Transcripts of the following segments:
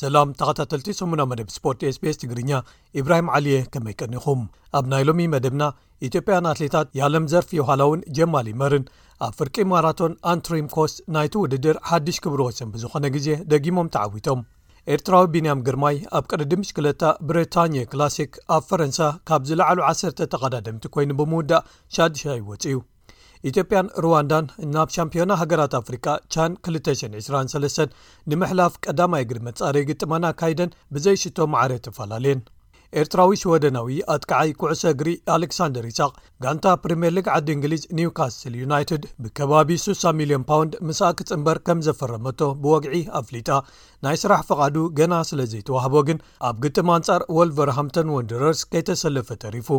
ሰላም ተኸታተልቲ ሰሙና መደብ ስፖርት ስቤስ ትግርኛ ኢብራሂም ዓሊየ ከመይቀኒኹም ኣብ ናይ ሎሚ መደብና ኢትዮጵያን ኣትሌታት ያለም ዘርፍ የውሃላውን ጀማሊ መርን ኣብ ፍርቂ ማራቶን ኣንትሪም ኮስት ናይቲ ውድድር ሓድሽ ክብር ወሰን ብዝኾነ ግዜ ደጊሞም ተዓዊቶም ኤርትራዊ ቢንያም ግርማይ ኣብ ቅርዲ ምሽክለታ ብሪታንየ ክላሲክ ኣብ ፈረንሳ ካብ ዝለዓሉ ዓሰርተ ተቐዳደምቲ ኮይኑ ብምውዳእ ሻዱሻይ ወፅ እዩ ኢትዮጵያን ሩዋንዳን ናብ ሻምፒዮና ሃገራት ኣፍሪቃ ቻን 223 ንምሕላፍ ቀዳማይ እግሪ መጻረይ ግጥመን ኣካይደን ብዘይ ሽቶ ማዕረ ተፈላለየን ኤርትራዊ ሽወደናዊ ኣጥቃዓይ ኩዕሶ እግሪ ኣሌክሳንደር ይሳቅ ጋንታ ፕሪምየር ሊግ ዓዲ እንግሊዝ ኒውካስትል ዩናይትድ ብከባቢ 6ሳ ሚልዮን ፓውንድ ምስኣ ክጽምበር ከም ዘፈረመቶ ብወግዒ ኣፍሊጣ ናይ ስራሕ ፍቓዱ ገና ስለ ዘይተዋህቦ ግን ኣብ ግጥም ኣንጻር ወልቨርሃምቶን ወንደረርስ ከይተሰለፈ ተሪፉ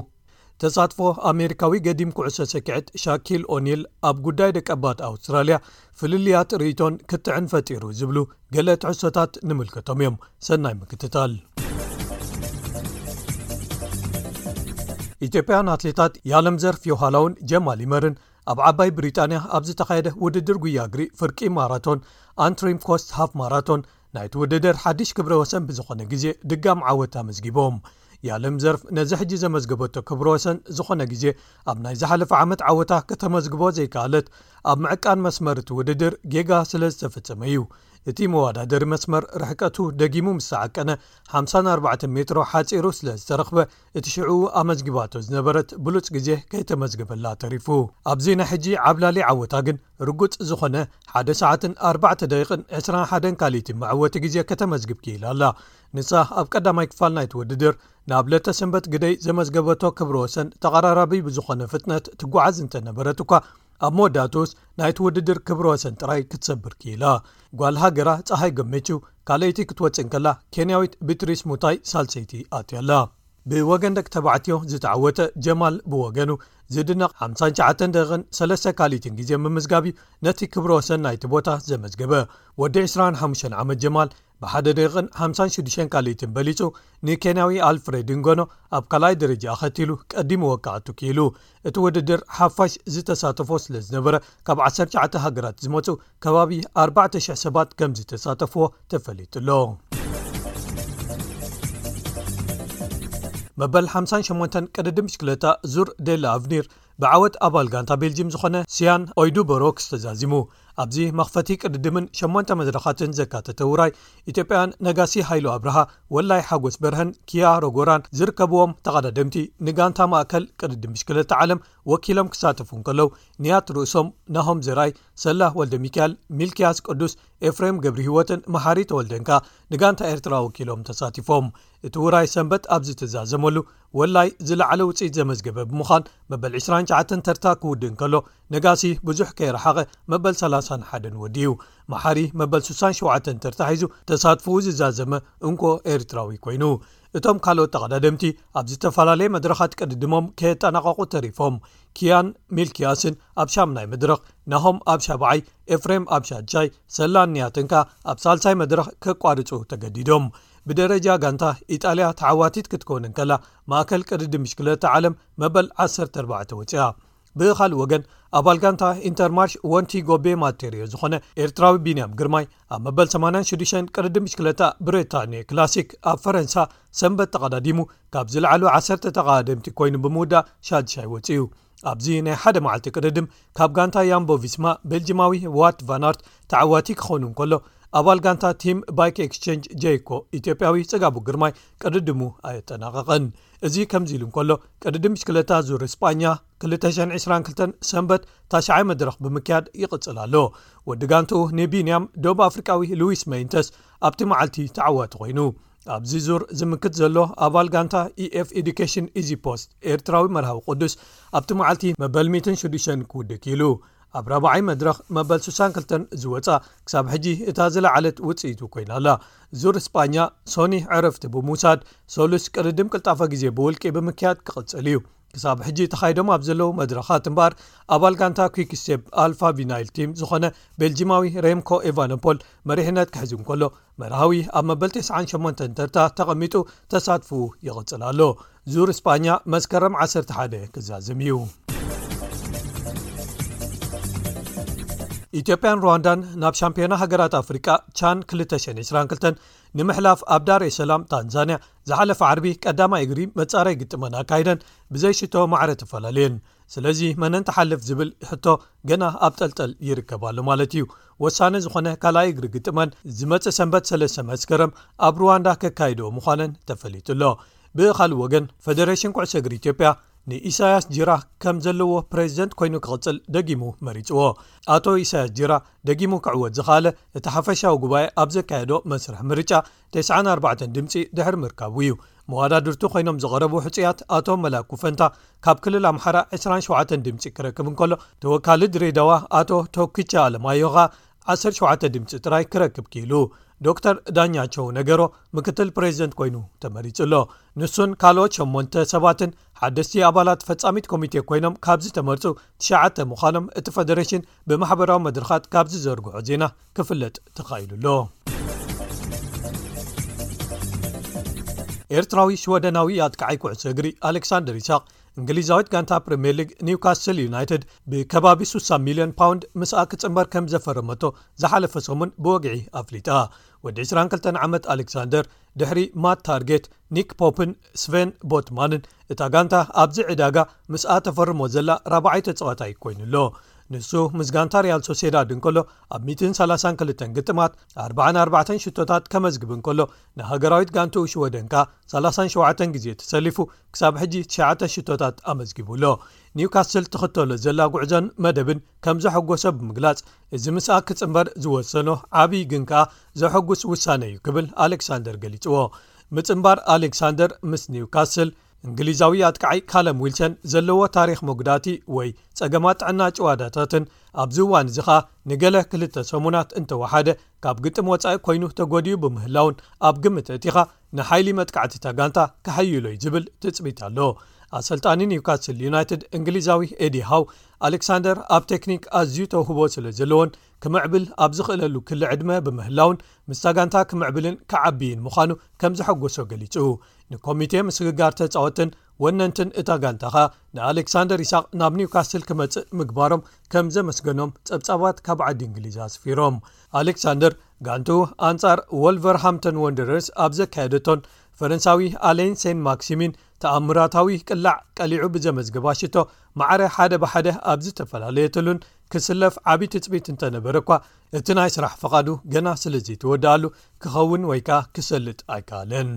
ተሳትፎ ኣሜሪካዊ ገዲም ኩዕሶ ሰኪዔት ሻኪል ኦኒል ኣብ ጉዳይ ደቀባት ኣውስትራልያ ፍልልያት ርእይቶን ክትዕን ፈጢሩ ዝብሉ ገለ ትሕሶታት ንምልከቶም እዮም ሰናይ ምክትታል ኢትዮጵያን ኣትሌታት ያለም ዘርፍ ዮሃላውን ጀማል ይመርን ኣብ ዓባይ ብሪጣንያ ኣብ ዝተኻየደ ውድድር ጉያግሪ ፍርቂ ማራቶን ኣንትሪም ኮስት ሃፍ ማራቶን ናይቲ ውድድር ሓድሽ ክብረ ወሰን ብዝኾነ ግዜ ድጋም ዓወት ኣመዝጊቦም። ያለም ዘርፍ ነዚ ሕጂ ዘመዝገበቶ ክብረ ወሰን ዝኾነ ግዜ ኣብ ናይ ዝሓለፈ ዓመት ዓወታ ከተመዝግቦ ዘይከኣለት ኣብ ምዕቃን መስመር እቲ ውድድር ጌጋ ስለዝተፈጸመ እዩ። እቲ መወዳደሪ መስመር ርሕቀቱ ደጊሙ ምስ ተዓቀነ ሓምሳን ኣርባዕተን ሜትሮ ሓጺሩ ስለዝተረኽበ፣ እቲ ሽዑ ኣመዝጊባቶ ዝነበረት ብሉጽ ግዜ ከይተመዝገበላ ተሪፉ። ኣብዚ ናይ ሕጂ ዓብላሊ ዓወታ ግን ርጉጽ ዝኾነ ሓደ ሰዓትን ኣርባዕተ ደቂቕን ዕስራን ሓደን ካልኢቲ መዐወቲ ግዜ ከተመዝግብ ክኢላ ኣላ። ንሳ ኣብ ቀዳማይ ክፋል ናይቲ ውድድር ናብ ለተሰንበት ግደይ ዘመዝገበቶ ክብረወሰን ተቐራራቢ ብዝኾነ ፍጥነት ትጓዓዝ እንተነበረት እኳ፣ ኣብ መወዳእትኡስ ናይቲ ውድድር ክብረ ወሰን ጥራይ ክትሰብር ክኢላ። ጓል ሃገራ ጸሃይ ገመቹ ካልኣይቲ ክትወጽእ እንከላ ኬንያዊት ቢትሪስ ሙታይ ሳልሰይቲ ኣትያ ኣላ። ብወገን ደቂ ተባዕትዮ ዝተዓወተ ጀማል ብወገኑ ዝድነቕ ሓምሳን ሸዓተን ደቒቕን ሰለስተ ካልኢትን ግዜ ምምዝጋብ'ዩ ነቲ ክብረ ወሰን ናይቲ ቦታ ዘመዝገበ። ወዲ ዕስራን ሓሙሽተን ዓመት ጀማል ብሓደ ደቂቕን ሓምሳን ሽዱሽተን ካልኢትን በሊጹ ንኬንያዊ ኣልፍሬድ እንጎኖ ኣብ ካልኣይ ደረጃ ኣኸቲሉ ቀዲሙ ወቃዕቱ ክኢሉ። እቲ ውድድር ሓፋሽ ዝተሳተፎ ስለ ዝነበረ ካብ ዓሰርተ ትሽዓተ ሃገራት ዝመጹ ከባቢ ኣርባዕተ ሽሕ ሰባት ከም ዝተሳተፍዎ ተፈሊጡ'ሎ። መበል ሓምሳን ሸሞንተን ቅድድም ብሽክለታ ዙር ዴላ ኣቭኒር ብዓወት ኣባል ጋንታ ቤልጂም ዝኾነ ስያን ኦይዱቦሮክስ ተዛዚሙ። ኣብዚ መኽፈቲ ቅድድምን ሸሞንተ መድረኻትን ዘካተተ ውራይ፣ ኢትዮጵያውያን ነጋሲ ሃይሉ ኣብርሃ፣ ወላይ ሓጎስ በርሀን ኪያ ሮጎራን ዝርከብዎም ተቐዳደምቲ ንጋንታ ማእከል ቅድድም ብሽክለታ ዓለም ወኪሎም ክሳተፉ እንከለው፣ ንያት ርእሶም፣ ናሆም ዘርኣይ፣ ሰላህ ወልደሚካኤል፣ ሚልክያስ ቅዱስ፣ ኤፍሬም ገብርሂወትን መሓሪ ተወልደን ከኣ ንጋንታ ኤርትራ ወኪሎም ተሳቲፎም። እቲ ውራይ ሰንበት ኣብ ዝተዛዘመሉ፣ ወላይ ዝለዓለ ውጽኢት ዘመዝገበ ብምዃን መበል ዕስራን ሸዓተን ተርታ ክውድእ እንከሎ፣ ነጋሲ ብዙሕ ከይረሓቐ መበል ሰላሳን ሓደን ወዲኡ። መሓሪ መበል ስሳን ሸውዓተን ተርታ ሒዙ ተሳትፎኡ ዝዛዘመ እንኮ ኤርትራዊ ኮይኑ። እቶም ካልኦት ተቐዳደምቲ ኣብ ዝተፈላለየ መድረኻት ቅድድሞም ከየጠናቐቑ ተሪፎም። ኪያን ሚልክያስን ኣብ ሻምናይ መድረኽ፣ ናሆም ኣብ ሻብዓይ፣ ኤፍሬም ኣብ ሻድሻይ፣ ሰላን ንያትን ከኣ ኣብ ሳልሳይ መድረኽ ከቋርጹ ተገዲዶም። ብደረጃ ጋንታ፣ ኢጣልያ ተዓዋቲት ክትከውን እንከላ፣ ማእከል ቅድድም ብሽክለታ ዓለም መበል ዓሰርተ ኣርባዕተ ወጺኣ። ብኻልእ ወገን፣ ኣባል ጋንታ ኢንተርማርሽ ወንቲ ጎቤ ማቴርዮ ዝኾነ ኤርትራዊ ቢንያም ግርማይ፣ ኣብ መበል ሰማንያን ሽዱሽተን ቅድድም ብሽክለታ ብረታንየ ክላሲክ ኣብ ፈረንሳ ሰንበት ተቐዳዲሙ ካብ ዝለዓሉ ዓሰርተ ተቐዳደምቲ ኮይኑ ብምውዳእ ሻድሻይ ወጺኡ። ኣብዚ ናይ ሓደ መዓልቲ ቅድድም ካብ ጋንታ ያምቦ ቪስማ ቤልጅማዊ ዋት ቫናርት ተዓዋቲ ክኸውን እንከሎ ኣባል ጋንታ ቲም ባይክ ኤክስቸንጅ ጀይኮ ኢትዮጵያዊ ፅጋቡ ግርማይ ቅድድሙ ኣየጠናቐቐን እዚ ከምዚ ኢሉ እንከሎ ቅድዲ ምሽክለታ ዙር እስጳኛ 222 ሰንበት ታሽዓይ መድረኽ ብምክያድ ይቕፅል ኣሎ ወዲ ጋንትኡ ንቢንያም ዶብ ኣፍሪቃዊ ሉዊስ መይንተስ ኣብቲ መዓልቲ ተዓዋቲ ኮይኑ ኣብዚ ዙር ዝምክት ዘሎ ኣባል ጋንታ EF Education Easypost ኤርትራዊ መርሃዊ ቁዱስ ኣብቲ መዓልቲ መበል ሚእትን ሽዱሽተን ክውድእ ክኢሉ። ኣብ ራብዓይ መድረኽ መበል ስሳን ክልተን ዝወጽኣ ክሳብ ሕጂ እታ ዝለዓለት ውጽኢቱ ኮይና ኣላ። ዙር ስጳኛ ሶኒ ዕረፍቲ ብምውሳድ ሰሉስ ቅድድም ቅልጣፈ ግዜ ብውልቂ ብምክያድ ክቕጽል እዩ። ክሳብ ሕጂ ተኻይዶም ኣብ ዘለዉ መድረኻት እምበኣር ኣባል ጋንታ ኲክ ስቴፕ ኣልፋ ቪናይል ቲም ዝኾነ ቤልጂማዊ ሬምኮ ኤቫነፖል መሪሕነት ክሕዝ እንከሎ፣ መርሃዊ ኣብ መበል ቴስዓን ሸሞንተን ተርታ ተቐሚጡ ተሳትፍኡ ይቕጽል ኣሎ። ዙር ስጳኛ መስከረም ዓሰርተ ሓደ ክዛዘም እዩ። ኢትዮጵያን ሩዋንዳን ናብ ሻምፒዮና ሃገራት ኣፍሪቃ ቻን 222 ንምሕላፍ ኣብ ዳርኤ ሰላም ታንዛንያ ዝሓለፈ ዓርቢ ቀዳማይ እግሪ መጻረይ ግጥመን ኣካይደን ብዘይ ሽቶ ማዕረ ተፈላለየን ስለዚ መነንተሓልፍ ዝብል ሕቶ ገና ኣብ ጠልጠል ይርከብ ኣሎ ማለት እዩ ወሳኒ ዝኾነ ካልኣይ እግሪ ግጥመን ዝመጽእ ሰንበት ሰለስተ መስከረም ኣብ ሩዋንዳ ከካይድኦ ምዃነን ተፈሊጡ ኣሎ። ብኻልእ ወገን ፈደረሽን ኩዕሶ እግሪ ኢትዮጵያ ንኢሳያስ ጂራ ከም ዘለዎ ፕሬዚደንት ኮይኑ ክቕጽል ደጊሙ መሪጽዎ። ኣቶ ኢሳያስ ጂራ ደጊሙ ክዕወት ዝኸኣለ እቲ ሓፈሻዊ ጉባኤ ኣብ ዘካየዶ መስርሕ ምርጫ ተስዓን ኣርባዕተን ድምፂ ድሕሪ ምርካቡ እዩ። መዋዳድርቲ ኮይኖም ዝቐረቡ ሕፁያት ኣቶ መላኩ ፈንታ ካብ ክልል ኣምሓራ ዕስራን ሸውዓተን ድምፂ ክረክብ እንከሎ ተወካሊ ድሬዳዋ ኣቶ ቶኪቸ ኣለማዮ ከኣ ዓሰርተ ሸውዓተ ድምፂ ጥራይ ክረክብ ክኢሉ። ዶክተር ዳኛቸው ነገሮ ምክትል ፕሬዝደንት ኮይኑ ተመሪፁ ኣሎ። ንሱን ካልኦት ሸሞንተ ሰባትን ሓደስቲ ኣባላት ፈጻሚት ኮሚቴ ኮይኖም ካብ ዝተመርጹ ትሽዓተ ምዃኖም እቲ ፈደሬሽን ብማሕበራዊ መድረኻት ካብ ዝዘርግሖ ዜና ክፍለጥ ተኻኢሉ ኣሎ ኤርትራዊ ሽወደናዊ ኣጥቃዓይ ኩዕሶ እግሪ ኣሌክሳንደር ይሳቅ እንግሊዛዊት ጋንታ ፕሪምየር ሊግ ኒውካስል ዩናይትድ ብከባቢ 6ሳ ሚልዮን ፓውንድ ምስኣ ክጽምበር ከም ዘፈረመቶ ዝሓለፈ ሰሙን ብወግዒ ኣፍሊጣ ወዲ 22 ዓመት ኣሌክሳንደር ድሕሪ ማት ታርጌት ኒክ ፖፕን ስቨን ቦትማንን እታ ጋንታ ኣብዚ ዕዳጋ ምስኣ ተፈርሞ ዘላ ራብዓይ ተጻዋታይ ኮይኑ ኣሎ። ንሱ ምስ ጋንታ ሪያል ሶሴዳድ እንከሎ ኣብ 132 ግጥማት 44 ሽቶታት ከመዝግብ እንከሎ ንሃገራዊት ጋንትኡ ሽወደን ከኣ 37 ግዜ ተሰሊፉ ክሳብ ሕጂ ትሽዓተ ሽቶታት ኣመዝጊቡ ኣሎ። ኒውካስል ትኽተሎ ዘላ ጉዕዞን መደብን ከም ዘሐጎሶ ብምግላጽ እዚ ምስኣ ክጽንበር ዝወሰኖ ዓብዪ ግን ከኣ ዘሐጉስ ውሳነ እዩ ክብል ኣሌክሳንደር ገሊጽዎ። ምጽንባር ኣሌክሳንደር ምስ ኒውካስል፣ እንግሊዛዊ ኣጥቃዓይ ካለም ዊልሰን ዘለዎ ታሪኽ መጉዳእቲ ወይ ጸገማት ጥዕና ጭዋዳታትን፣ ኣብዚ እዋን'ዚ ከኣ ንገለ ክልተ ሰሙናት እንተወሓደ ካብ ግጥም ወጻኢ ኮይኑ ተጎዲኡ ብምህላዉን ኣብ ግምት ኣእቲኻ ንሓይሊ መጥቃዕቲ'ታ ጋንታ ከሐይሎ'ዩ ዝብል ትጽቢት ኣሎ። ኣሰልጣኒ ኒውካስል ዩናይትድ እንግሊዛዊ ኤዲ ሃው፣ ኣሌክሳንደር ኣብ ቴክኒክ ኣዝዩ ተውህቦ ስለዘለዎን ክምዕብል ኣብ ዝኽእለሉ ክሊ ዕድመ ብምህላዉን ምስታ ጋንታ ክምዕብልን ክዓብይን ምዃኑ ከም ዘሐጎሶ ገሊጹ። ንኮሚቴ ምስግጋር ተጻወትን ወነንትን እታ ጋንታ ከኣ ንኣሌክሳንደር ኢሳቕ ናብ ኒውካስል ክመጽእ ምግባሮም ከም ዘመስገኖም ጸብጻባት ካብ ዓዲ እንግሊዝ ኣስፊሮም። ኣሌክሳንደር ጋንትኡ ኣንጻር ዎልቨርሃምተን ወንደረርስ ኣብ ዘካየደቶን ፈረንሳዊ ኣሌን ሴን ማክሲሚን ተኣምራታዊ ቅላዕ ቀሊዑ ብዘመዝገባ ሽቶ ማዕረ ሓደ ብሓደ ኣብ ዝተፈላለየትሉን ክስለፍ ዓቢ ትጽቢት እንተነበረ እኳ እቲ ናይ ስራሕ ፍቓዱ ገና ስለ ዘይተወድኣሉ ክኸውን ወይ ከኣ ክሰልጥ ኣይከኣለን።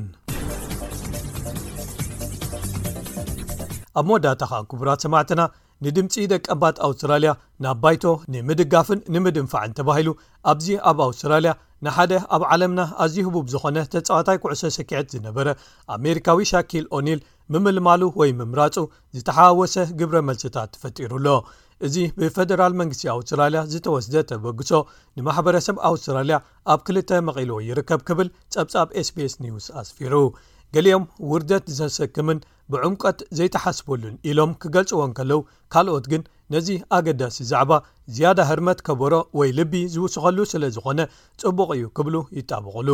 ኣብ መወዳእታ ከኣ ክቡራት ሰማዕትና ንድምፂ ደቀባት ኣውስትራልያ ናብ ባይቶ ንምድጋፍን ንምድንፋዕን ተባሂሉ ኣብዚ ኣብ ኣውስትራልያ ንሓደ ኣብ ዓለምና ኣዝዩ ህቡብ ዝኾነ ተፃዋታይ ኩዕሶ ስኪዐት ዝነበረ ኣሜሪካዊ ሻኪል ኦኒል ምምልማሉ ወይ ምምራፁ ዝተሓዋወሰ ግብረ መልስታት ተፈጢሩ ኣሎ እዚ ብፈደራል መንግስቲ ኣውስትራልያ ዝተወስደ ተበግሶ ንማሕበረሰብ ኣውስትራልያ ኣብ ክልተ መቒልዎ ይርከብ ክብል ጸብጻብ ስbs ኒውስ ኣስፊሩ ገሊኦም ውርደት ዝሰሰክምን ብዕምቀት ዘይተሓስበሉን ኢሎም ክገልጽዎ ከለው ካልኦት ግን ነዚ ኣገዳሲ ዛዕባ ዝያዳ ህርመት ከበሮ ወይ ልቢ ዝውስኸሉ ስለ ዝኾነ ጽቡቕ እዩ ክብሉ ይጣበቕሉ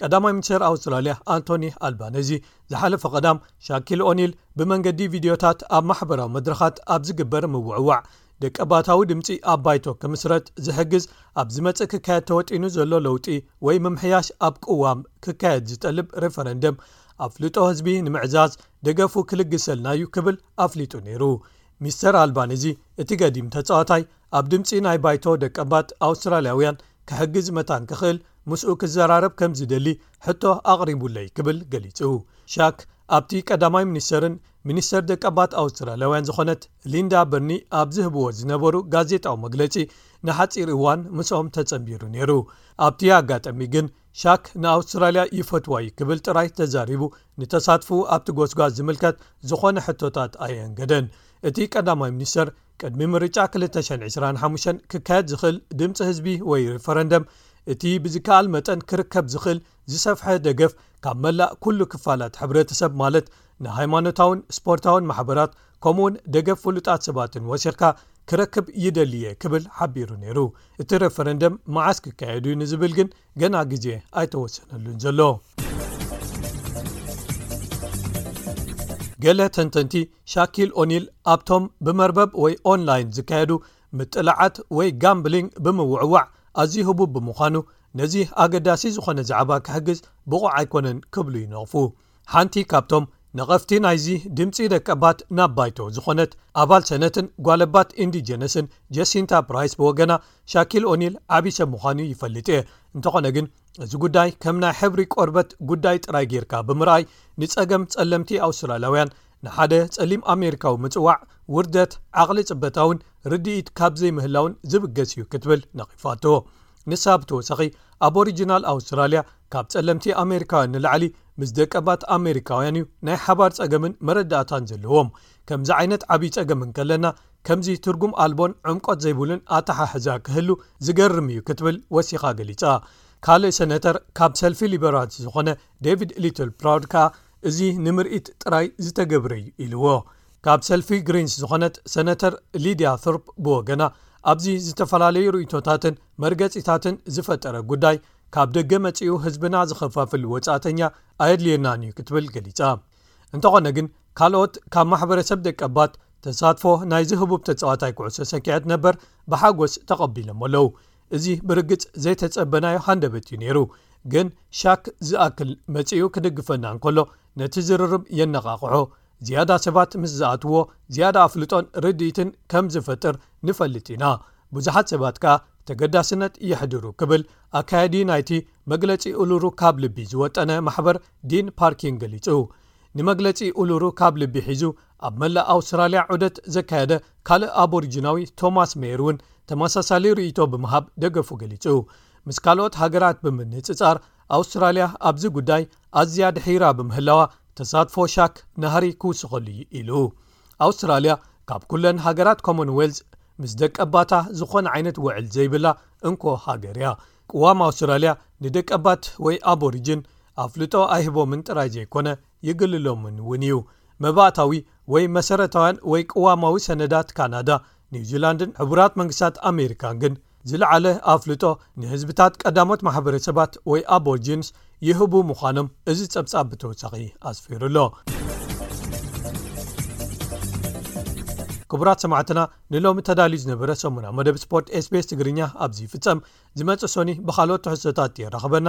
ቀዳማይ ሚኒስተር ኣውስትራልያ ኣንቶኒ ኣልባነዚ ዝሓለፈ ቀዳም ሻኪል ኦኒል ብመንገዲ ቪድዮታት ኣብ ማሕበራዊ መድረኻት ኣብ ዝግበር ምውዕዋዕ ደቀባታዊ ድምፂ ኣብ ባይቶ ክምስረት ዝሕግዝ ኣብ ዝመፅእ ክካየድ ተወጢኑ ዘሎ ለውጢ ወይ ምምሕያሽ ኣብ ቅዋም ክካየድ ዝጠልብ ሬፈረንደም ኣፍልጦ ህዝቢ ንምዕዛዝ ደገፉ ክልግሰልና እዩ ክብል ኣፍሊጡ ነይሩ ሚስተር ኣልባን እዚ እቲ ገዲም ተፃዋታይ ኣብ ድምፂ ናይ ባይቶ ደቀባት ኣውስትራልያውያን ክሕግዝ መታን ክኽእል ምስኡ ክዘራረብ ከም ዝደሊ ሕቶ ኣቕሪቡለይ ክብል ገሊጹ። ሻክ ኣብቲ ቀዳማይ ሚኒስተርን ሚኒስተር ደቀባት ኣውስትራልያውያን ዝኾነት ሊንዳ በርኒ ኣብ ዝህብዎ ዝነበሩ ጋዜጣዊ መግለጺ ንሓጺር እዋን ምስኦም ተጸንቢሩ ነይሩ። ኣብቲ ኣጋጠሚ ግን ሻክ ንኣውስትራልያ ይፈትዋ'ዩ ክብል ጥራይ ተዛሪቡ ንተሳትፍኡ ኣብቲ ጎስጓስ ዝምልከት ዝኾነ ሕቶታት ኣየእንገደን። እቲ ቀዳማይ ሚኒስተር ቅድሚ ምርጫ ክልተ ሽሕን ዕስራን ሓሙሽተን ክካየድ ዝኽእል ድምፂ ህዝቢ ወይ ሪፈረንደም እቲ ብዝከኣል መጠን ክርከብ ዝኽእል ዝሰፍሐ ደገፍ ካብ መላእ ኩሉ ክፋላት ሕብረተሰብ ማለት ንሃይማኖታውን ስፖርታውን ማሕበራት ከምኡ ውን ደገፍ ፍሉጣት ሰባትን ወሲኽካ ክረክብ ይደሊ እየ ክብል ሓቢሩ ነይሩ እቲ ረፈረንደም መዓስ ክካየድ እዩ ንዝብል ግን ገና ግዜ ኣይተወሰነሉን ዘሎ። ገለ ተንተንቲ ሻኪል ኦኒል ኣብቶም ብመርበብ ወይ ኦንላይን ዝካየዱ ምጥላዓት ወይ ጋምብሊንግ ብምውዕዋዕ ኣዝዩ ህቡብ ብምዃኑ ነዚ ኣገዳሲ ዝኾነ ዛዕባ ክሕግዝ ብቑዕ ኣይኮነን ክብሉ ይነቕፉ። ሓንቲ ካብቶም ነቐፍቲ ናይዚ ድምጺ ደቀባት ናብ ባይቶ ዝኾነት ኣባል ሰነትን ጓለባት ኢንዲጀነስን ጀሲንታ ፕራይስ ብወገና ሻኪል ኦኒል ዓብዪ ሰብ ምዃኑ ይፈልጥ'የ፣ እንተኾነ ግን እዚ ጉዳይ ከም ናይ ሕብሪ ቆርበት ጉዳይ ጥራይ ጌርካ ብምርኣይ ንጸገም ጸለምቲ ኣውስትራልያውያን ንሓደ ጸሊም ኣሜሪካዊ ምጽዋዕ ውርደት ዓቕሊ ጽበታውን ርድኢት ካብ ዘይምህላውን ዝብገስ'ዩ ክትብል ነቒፋቶ። ንሳ ብተወሳኺ ኣቦሪጂናል ኣውስትራልያ ካብ ጸለምቲ ኣሜሪካውያን ንላዕሊ ምስ ደቀባት ኣሜሪካውያን እዩ ናይ ሓባር ጸገምን መረዳእታን ዘለዎም። ከምዚ ዓይነት ዓብይ ጸገም እንከለና ከምዚ ትርጉም ኣልቦን ዕምቆት ዘይብሉን ኣተሓሕዛ ክህሉ ዝገርም እዩ ክትብል ወሲኻ ገሊጻ። ካልእ ሰነተር ካብ ሰልፊ ሊበራልስ ዝኾነ ዴቪድ ሊትልፕራውድ ከኣ እዚ ንምርኢት ጥራይ ዝተገብረ እዩ ኢልዎ። ካብ ሰልፊ ግሪንስ ዝኾነት ሰነተር ሊድያ ቶርፕ ብወገና ኣብዚ ዝተፈላለዩ ርእይቶታትን መርገጺታትን ዝፈጠረ ጉዳይ ካብ ደገ መጺኡ ህዝብና ዝኸፋፍል ወጻእተኛ ኣየድልየናን እዩ ክትብል ገሊጻ። እንተኾነ ግን ካልኦት ካብ ማሕበረሰብ ደቀባት ተሳትፎ ናይዚ ህቡብ ተጻዋታይ ኩዕሶ ሰኪዐት ነበር ብሓጎስ ተቐቢሎሞ ኣለው። እዚ ብርግጽ ዘይተጸበናዮ ሃንደበት እዩ ነይሩ፣ ግን ሻክ ዝኣክል መጺኡ ክድግፈና እንከሎ ነቲ ዝርርብ የነቓቕሖ፣ ዝያዳ ሰባት ምስ ዝኣትዎ ዝያዳ ኣፍልጦን ርድኢትን ከም ዝፈጥር ንፈልጥ ኢና፣ ብዙሓት ሰባት ከኣ ተገዳስነት የሕድሩ ክብል ኣካያዲ ናይቲ መግለጺ ኡሉሩ ካብ ልቢ ዝወጠነ ማሕበር ዲን ፓርኪን ገሊጹ። ንመግለጺ ኡሉሩ ካብ ልቢ ሒዙ ኣብ መላእ ኣውስትራልያ ዑደት ዘካየደ ካልእ ኣቦርጂናዊ ቶማስ ሜየር እውን ተመሳሳሊ ርእይቶ ብምሃብ ደገፉ ገሊጹ። ምስ ካልኦት ሃገራት ብምንጽጻር ኣውስትራልያ ኣብዚ ጉዳይ ኣዝያ ድሒራ ብምህላዋ ተሳትፎ ሻክ ናህሪ ክውስኸሉ እዩ ኢሉ። ኣውስትራልያ ካብ ኩለን ሃገራት ኮሞንዌልዝ ምስ ደቀባታ ዝኾነ ዓይነት ውዕል ዘይብላ እንኮ ሃገር እያ። ቅዋም ኣውስትራልያ ንደቀባት ወይ ኣቦሪጅን ኣፍልጦ ኣይህቦምን ጥራይ ዘይኮነ ይግልሎምን እውን እዩ። መባእታዊ ወይ መሰረታውያን ወይ ቅዋማዊ ሰነዳት ካናዳ፣ ኒውዚላንድን ሕቡራት መንግስታት ኣሜሪካን ግን፣ ዝለዓለ ኣፍልጦ ንህዝብታት ቀዳሞት ማሕበረሰባት ወይ ኣቦርጂንስ ይህቡ ምዃኖም እዚ ጸብጻብ ብተወሳኺ ኣስፊሩ ኣሎ። ክቡራት ሰማዕትና ንሎሚ ተዳልዩ ዝነበረ ሰሙና መደብ ስፖርት ስbs ትግርኛ ኣብዚ ይፍጸም ዝመጽእ ሶኒ ብካልኦት ትሕዝቶታት የራኽበና